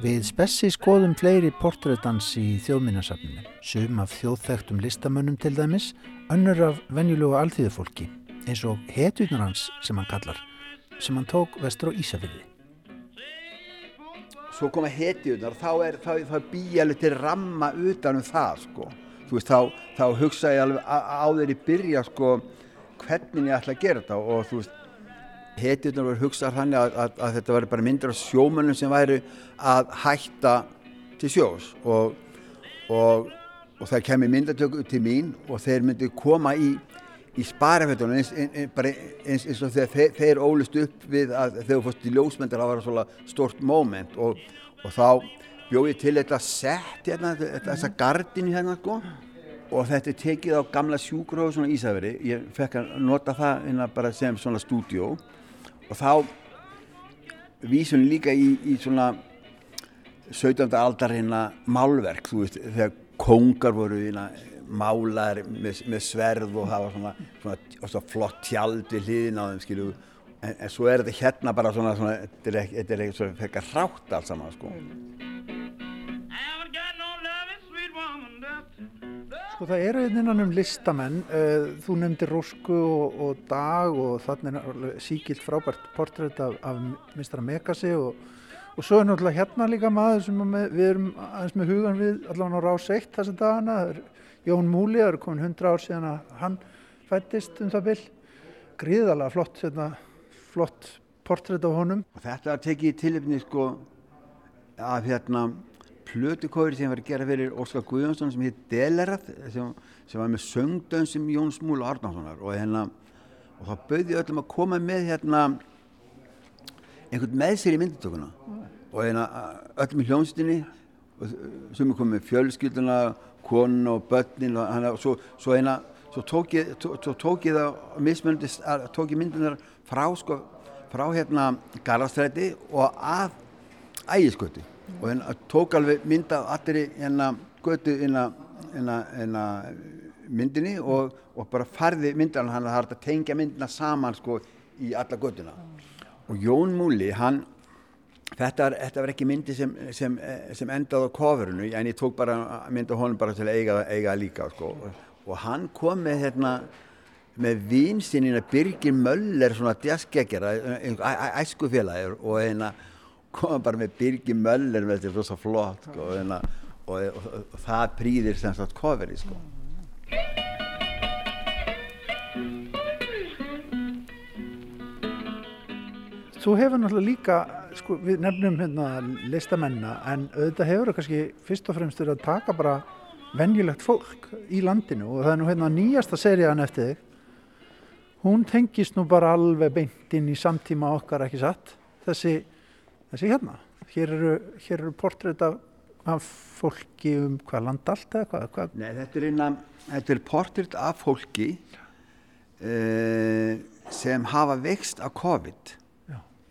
Við spessi skoðum fleiri portréttans í þjóðminnasafninu, sum af þjóðþektum listamönnum til dæmis, önnur af venjulegu alþýðufólki, eins og hetjurnar hans sem hann kallar, sem hann tók vestur á Ísafirði. svo koma hetjunar, þá er, þá, þá er alveg til ramma utan um það, sko. Veist, þá, þá hugsa ég alveg á, þeirri byrja, sko, hvernig ég ætla að gera þetta og þú veist, hetjunar voru hugsað þannig að, að, að þetta væri bara myndir af sjómönnum sem væri að hætta til sjós og, og, og það kemur myndatöku til mín og þeir myndi koma í, í sparafötunum eins, eins, eins, og þegar þeir, þeir ólust upp við að þegar þú fórst í ljósmyndar það var svona stort moment og, og þá bjóð ég til þetta sett hérna, þessa gardinu hérna sko. Og þetta er tekið á gamla sjúkrahús svona Ísafjörði, ég fekk að nota það hérna bara sem svona stúdíó. Og þá vísum við líka í, í svona 17. aldar hérna málverk, þú veist, þegar kongar voru hérna málar með, með sverð og var svona, svona, og svona flott tjald við hliðin á þeim, skilju en, en svo er þetta hérna bara svona, svona þetta er er ekki svona fekk að rátt allt saman, sko. Sko það eru hérna innan um listamenn, uh, þú nefndir Rósku og, og Dag og þannig er síkilt frábært portrétt af, af mistara Megasi og, og svo er náttúrulega hérna líka maður sem við erum aðeins með hugan við allavega á rás 1 þessa dagana, það er Jón Múli, það eru komin 100 ár síðan að hann fættist um það byll, gríðalega flott, hérna, flott portrétt af honum. og þetta var tekið í tilöfni sko af hérna plötukóri sem var að gera fyrir Óskar Guðjónsson sem heit Delerað sem, sem var með söngdön sem Jón Smúl og Arnánssonar og hérna og þá bauði öllum að koma með hérna einhvern með sér í myndatökuna. Og hérna öllum í hljómsdynni og sem er komið fjölskylduna konun og börnin og hann, svo, svo eina, svo tók ég, tó, tó, tók ég það mismöndi, tók ég myndunar frá sko, frá hérna Garðastræti og að ægiskötu og hérna tók alveg mynda allir hérna götu hérna, hérna, hérna myndinni og, og bara farði myndan hann að er að tengja myndina saman sko í alla götuna. Og Jón Múli hann Þetta, þetta var ekki myndi sem, sem, sem endaði á kofurinu en ég tók bara mynda honum bara til að eiga, eiga líka sko. og hann kom með hérna, með vinsinina Birgir Möller svona djaskeggjara æskufélagir og hérna kom bara með Birgir Möller með þetta rosa flott sko, og, hérna, og, og, og það prýðir sem sagt kofuri sko Þú hefur náttúrulega líka, sko, við nefnum hérna listamenna, en auðvitað hefur það kannski fyrst og fremst verið að taka bara venjulegt fólk í landinu og það er nú hérna nýjasta serían eftir þig. Hún tengist nú bara alveg beint inn í samtíma okkar, ekki satt, þessi, þessi hérna. Hér eru, hér eru portrétt af, af fólki um hvað land allt eða hvað? hvað? Nei, þetta er, innan, þetta er portrétt af fólki uh, sem hafa vext af COVID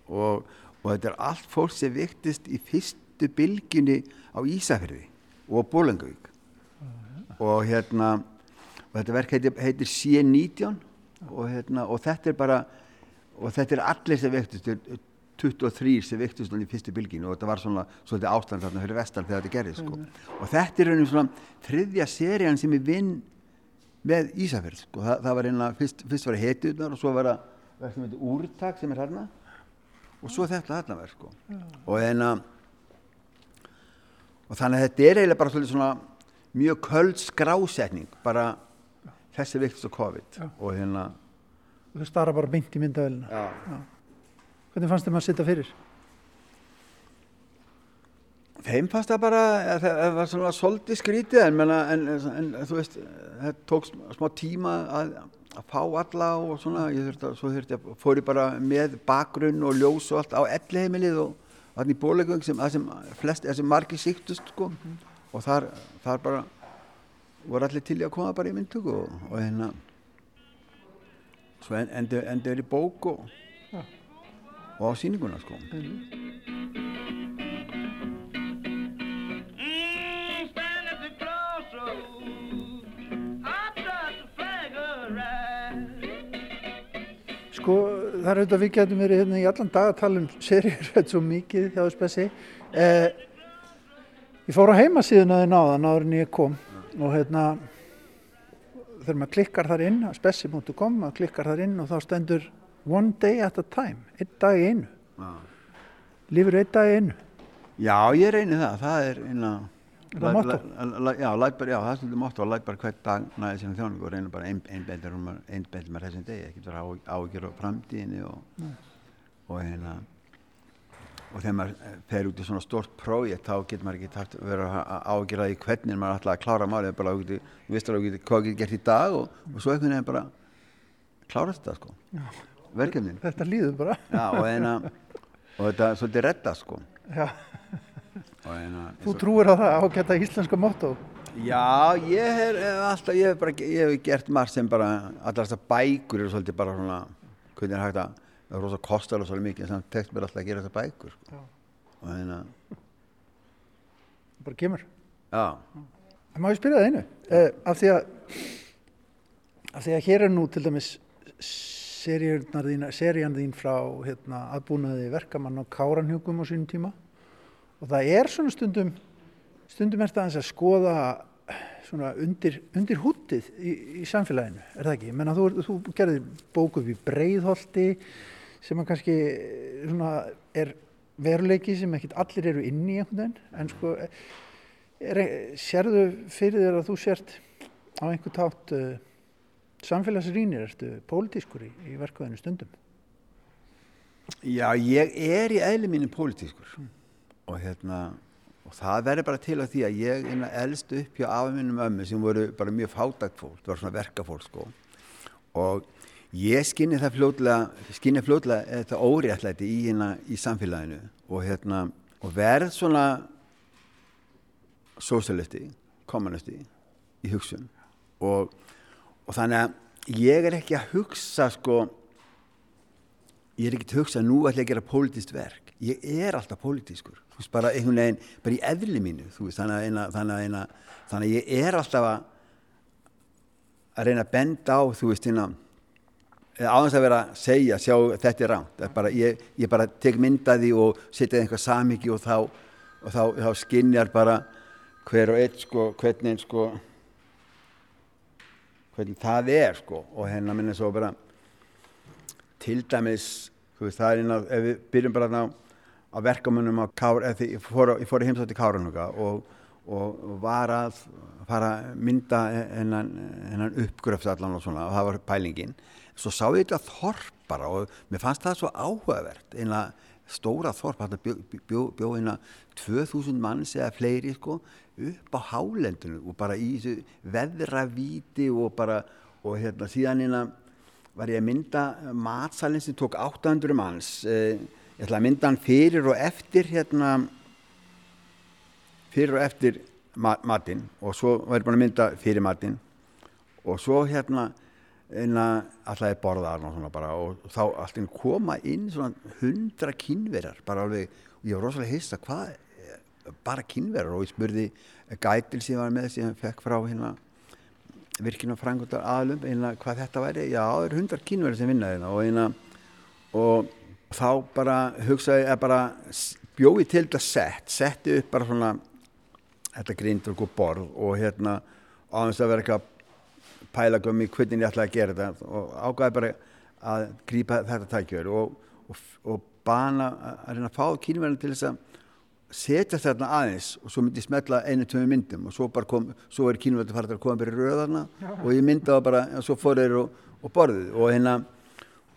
og, og þetta er allt fólk sem viktist í fyrstu bylginni á Ísafjörði og Bólengavík og hérna og þetta verk heitir, heitir C19 og, hérna, og þetta er bara og þetta er allir sem viktist 23 sem viktist í fyrstu bylginu og þetta var svona svolítið ástand þarna fyrir vestan þegar þetta gerði sko. og þetta er einhvern svona þriðja serían sem ég vinn með Ísafjörð sko. Þa, það var einhverja, fyrst, fyrst var það hetjurnar og svo var það Úrtak sem er hérna og svo þetta allaveg sko. og, hérna, og þannig að þetta er eiginlega bara svona mjög köld skrásetning bara þessi viktist og COVID og hérna og þau starra bara mynd í myndavelina hvernig fannst þeim að sitta fyrir? Þeim fannst það bara það var svona svolítið skrítið en, en, en, en þú veist það tók smá tíma að að fá alla og svona ég þurfti að, svo þurfti að fóri bara með bakgrunn og ljós og allt á ellheimilið og þannig bólegum sem, sem flest, sem margir síktust sko. Mm og þar, þar bara voru allir til í að koma bara í myndtöku og, og hérna svo endur endur í bók og, ja. og á síninguna sko. Mm Sko það er auðvitað við getum verið hérna í allan dag að tala um seriur þetta svo mikið hjá Spessi. Eh, ég fór á heimasíðun að þið náðan áður en ég kom og hérna þegar maður klikkar þar inn, spessi.com, maður klikkar þar inn og þá stendur one day at a time, einn dag í einu. Ah. Lífur einn dag í einu. Já, ég reynir það. Það er Er motto? Já, bara, já, það motto að læt bara hvert dag næði sinna þjóningu og reyna bara einbændir um með þessum degi, ekki vera ágjör á framtíðinni og, og hérna og þegar maður eh, fer út í svona stort prójekt þá getur maður ekki takt vera ágjörðað í hvernig maður ætla að klára málið bara ágjörði, þú veist alveg hvað getur gert í dag og, og svo einhvern veginn bara klára þetta sko verkefnin. Þetta líður bara. Já, og, eina, og þetta er svolítið redda sko. Já. Eina, Þú trúir á það ágæta íslenska motto? Já, ég hef alltaf, ég hef bara, ég hef gert margt sem bara, alltaf þessar bækur eru svolítið bara svona, hvernig er hægt að, það er rosa kostar og svolítið mikið, en samt tekst mér alltaf að gera þessar bækur, sko. Og þannig að... Bara kemur? Já. Það má ég spyrja það einu, eh, af því að, af því að hér er nú til dæmis serían þín frá, hérna, aðbúnaði verkamann á Káranhjúkum á sínum tíma og það er svona stundum stundum er það að skoða svona undir, undir húttið í, í samfélaginu, er það ekki? Menna, þú, þú gerðir bóku upp í Breiðholti sem að kannski svona er veruleiki sem ekkit allir eru inn í einhvern veginn en sko er, sérðu fyrir þér að þú sért á einhver tátt uh, samfélagsrýnir, ertu pólitískur í, í verkuðinu stundum? Já, ég er í eðli mínu pólitískur mm og hérna og það verður bara til að því að ég eldst upp hjá afinnum ömmu sem voru bara mjög fátagt fólk, það var svona verkafólk sko. Og ég skinni það fljóðlega skinni fljóðlega þetta óréttlæti í hérna í samfélaginu og hérna og verð svona sósalisti, kommunisti í hugsun. Og, og þannig að ég er ekki að hugsa sko ég er ekki að hugsa nú ætla ég að gera pólitist verk. Ég er alltaf pólitískur þú veist bara einhvern veginn, bara í eðli mínu veist, þannig, að eina, þannig, að eina, þannig að ég er alltaf að að reyna að benda á þú veist hérna áðans að vera að segja, sjá þetta er ránt bara, ég, ég bara tek myndaði og setja einhvað samíki og þá, og þá, þá skinnjar bara hver og eitt sko, hvernig sko hvernig það er sko og hérna minna svo bara til dæmis þú veist það er einn að ef við byrjum bara á, á verkamönnum á Kára, eða ég fór, fór í heimsótti Káranuga og, og, var að fara að mynda hennan, hennan uppgröft allan og svona og það var pælingin. Svo sá ég þetta þorp bara og mér fannst það svo áhugavert einlega stóra þorp, hann bjóð bjó, bjó eina 2000 manns eða fleiri sko upp á hálendinu og bara í þessu veðravíti og bara og hérna síðan eina var ég að mynda matsalinn sem tók 800 manns eh, ég ætla að mynda hann fyrir og eftir hérna fyrir og eftir matinn og svo var ég búin að mynda fyrir matinn og svo hérna alltaf ég borða þarna og þá alltaf koma inn hundra kynverjar bara alveg, og ég var rosalega hissa hvað, bara kynverjar og ég spurði gætil sem ég var með sem ég fekk frá hérna virkinu frangundar aðlum hérna hvað þetta væri, já það eru hundra kynverjar sem vinnaði hérna. Og hérna og þá bara hugsaði ég bara bjóði til þetta sett, setti upp bara svona þetta grindur og borð og hérna á þess að vera eitthvað pæla gummi hvernig ég ætlaði að gera þetta og ágæði bara að grípa þetta tækjör og, og, og bana að reyna að fá kínverðin til þess að setja þetta aðeins og svo myndi ég smetla einu tömu myndum og svo, kom, svo er kínverðin farið að koma bara í röðarna og ég mynda það bara og svo fór þeir og, og borðið og hérna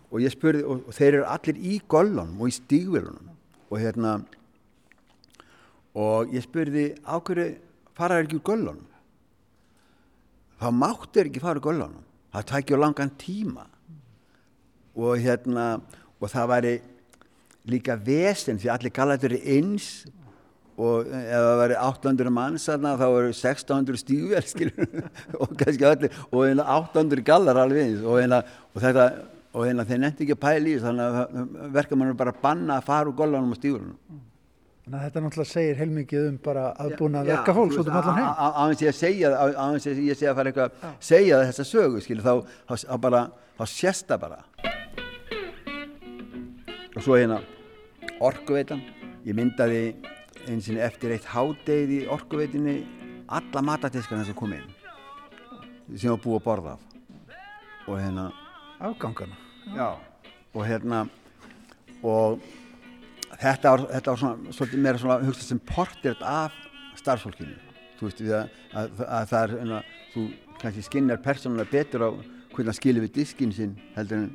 og ég spurði og þeir eru allir í gollunum og í stígvelunum og hérna og ég spurði ákveðu faraður ekki úr gollunum þá máttur ekki fara í gollanum það tækja langan tíma. Og hérna og það væri líka vesen því allir gallatur er eins. Og ef það væri 800 manns þarna þá eru 1600 stígvel og kannski allir og 800 gallar alveg eins. Og, og þetta og hérna þeir nefndi ekki að pæli þannig að verka mann bara að banna að fara úr gollanum og stígvelunum Þannig að þetta náttúrulega segir heilmikið um bara aðbúna að verka fólks út um allan heim. Á þess að ég segja, á þess að ég segja að fara eitthvað að segja þessa sögu, skilur, þá, þá bara, þá sést það bara. Og svo hérna, orkuveitan, ég myndaði eins og eftir eitt hádegið í orkuveitinni alla matatiskana sem kom inn, sem var búið að borða af. Og hérna... Afgangana. Já, og hérna, og þetta var, þetta var svona, svolítið meira svona hugst sem portrétt af starfsfólkinu. Þú veist við að, að, að það er enna, þú kannski skinnar persónulega betur á hvernig það skilir við diskin sinn heldur en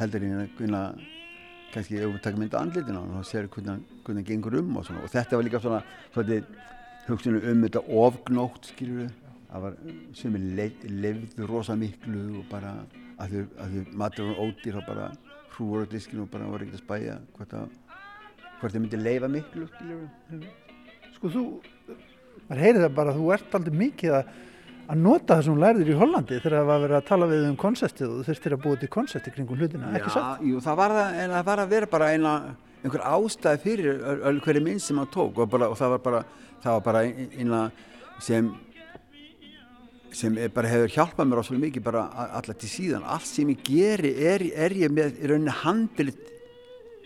heldur en hvernig kannski ef við takum mynda andlitin á hann þá séur hvernig það gengur um og svona. Og þetta var líka svona svolítið hugstinu um þetta ofgnótt skilur við það var sem er lefðu rosa miklu og bara að þau, þau matur og ódýr og bara hrúur á diskinu og bara voru ekkert að spæja hvort að hvort þið myndir leifa miklu sko þú maður heyrið það bara að þú ert aldrei mikið að að nota það sem hún lærðir í Hollandi þegar það var að vera að tala við um konseptið og þú þurftir að búa til konseptið kringum hlutina, ekki satt? Já, jú, það var, það, en það var að vera bara eina, einhver ástæði fyrir hverju minn sem hann tók og, bara, og það var bara, það var bara eina sem sem bara hefur hjálpað mér ásvölu mikið bara alltaf til síðan. Allt sem ég geri er, er ég með í rauninni handilit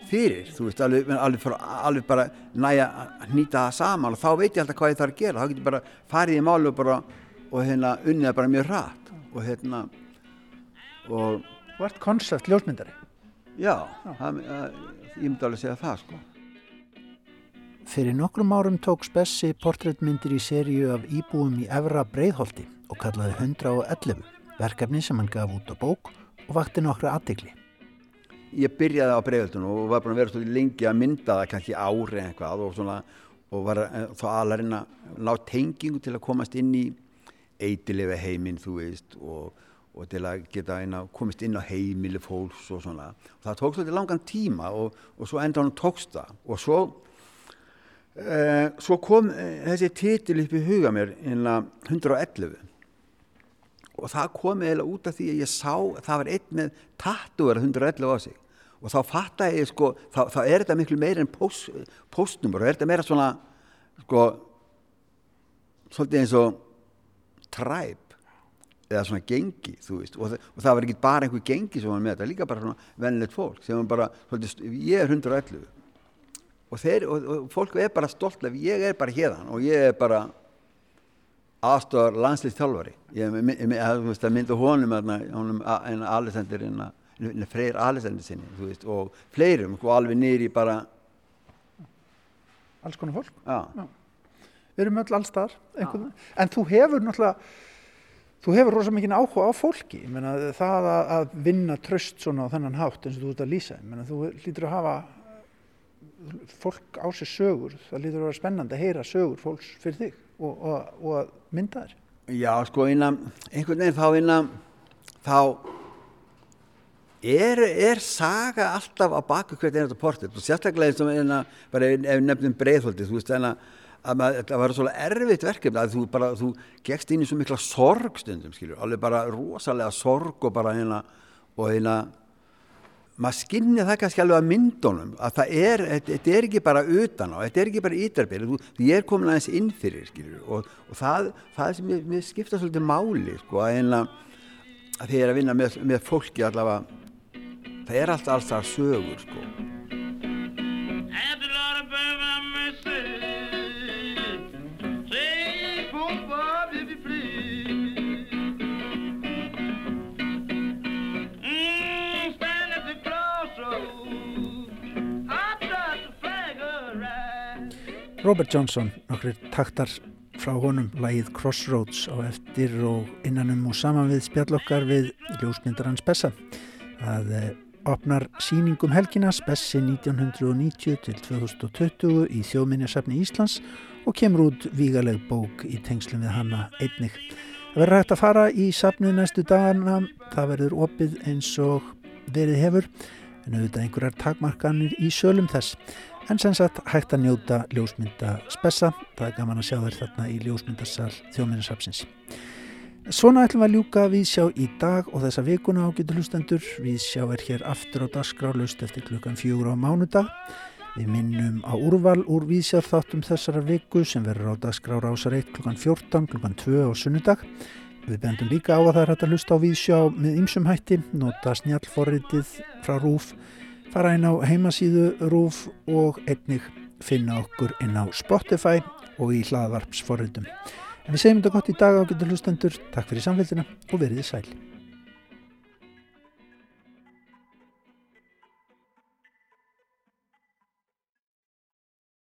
fyrir, þú veist, alveg, alveg, alveg bara næja að nýta það saman og þá veit ég alltaf hvað ég þarf að gera, þá getur ég bara farið í málu og bara, og hérna unnið það bara mjög rætt og hérna og ert koncept ljósmyndari. Já, það, ég myndi alveg segja það sko. Fyrir nokkrum árum tók Spessi portréttmyndir í seríu af íbúum í Evra Breiðholti og kallaði 111 verkefni sem hann gaf út á bók og vakti nokkru aðdegli ég byrjaði á bregðaldunum og var búin að vera svolítið lengi að mynda það kannski ári eitthvað og, svona, og var eh, þá aðlarinn að ná tengingu til að komast inn í eitilega heiminn þú veist og, og til að geta inn að komast inn á heimili fólks og svona. Og það tók svolítið langan tíma og, og svo enda hann tókst það. Og svo eh, svo kom eh, þessi titil upp í huga mér inn að 111 og það kom eiginlega út af því að ég sá það var einn með tattúar 111 á sig. Og þá fatta ég sko þá, þá er þetta miklu meira en post, postnumur og er þetta meira svona sko svolítið eins og træp eða svona gengi þú veist. Og, og það var ekki bara einhver gengi sem var með þetta, líka bara svona vennilegt fólk sem var bara, svolítið, ég er 111 og, þeir, og, og fólk er bara stolt af, ég er bara hérðan og ég er bara aðstofar landslýstjálfari ég myndi honum honum en Alessandir freyr Alessandir sinni veist, og fleirum og alveg nýri bara alls konar fólk? Já. Já. við erum öll allstar en þú hefur náttúrulega þú hefur rosa mikið áhuga á fólki. Menna, það að, að vinna tröst svona á þennan hátt eins og þú ert að lýsa. Menna, þú lítur að hafa fólk á sér sögur. Það lítur að vera spennandi að heyra sögur fólks fyrir þig og, og, og mynda þér Já sko innan einhvern veginn þá innan þá er, er saga alltaf á baku hvert einhverja portet og sérstaklega eins og innan bara ef nefnum breiðholdi þú veist en að að það var svolítið erfitt verkefni að þú bara, þú gegst inn í svo mikla sorg stundum, skiljur, alveg bara rosalega sorg og bara hérna og hérna maður skinnir það kannski alveg að myndunum að það er, þetta er ekki bara utan á, þetta er ekki bara ídarbyrð ég er komin aðeins inn fyrir, skiljur og, og það, það sem mér, mér skipta svolítið máli, sko, að að því ég er að vinna með, með fólki allavega það er alltaf alltaf sögur, sko Robert Johnson, nokkur taktar frá honum lægið Crossroads á eftir og innanum og saman við spjallokkar við ljósmyndarans Bessa. Það eh, opnar síningum helgina Spessi 1990 til 2020 í þjóðminjarsafni Íslands og kemur út vígaleg bók í tengslum við hanna einnig. Það verður hægt að fara í safnið næstu dagana, það verður opið eins og verið hefur en auðvitað einhverjar takmarkanir í sölum þess en sem sagt hægt að njóta ljósmynda spessa, það er gaman að sjá þér þarna í ljósmyndasal þjóminnasapsins. Svona ætlum við að ljúka við sjá í dag og þessa vikuna á getur hlustendur. Við sjá er hér aftur á dasgrálaust eftir klukkan fjögur á mánudag. Við minnum á úrval úr vísjarþáttum þessara viku sem verður á dasgrára ásar 1 klukkan 14, klukkan 2 á sunnudag. Við bendum líka á að það er hægt að hlusta á vísjá með ymsum hætti, nota snjálforritið frá rúf fara inn á heimasíðu RÚF og einnig finna okkur inn á Spotify og í hlaðvarpsforriðum. En við segjum þetta gott í dag á getur hlustendur. Takk fyrir samfélgina og veriði sæl.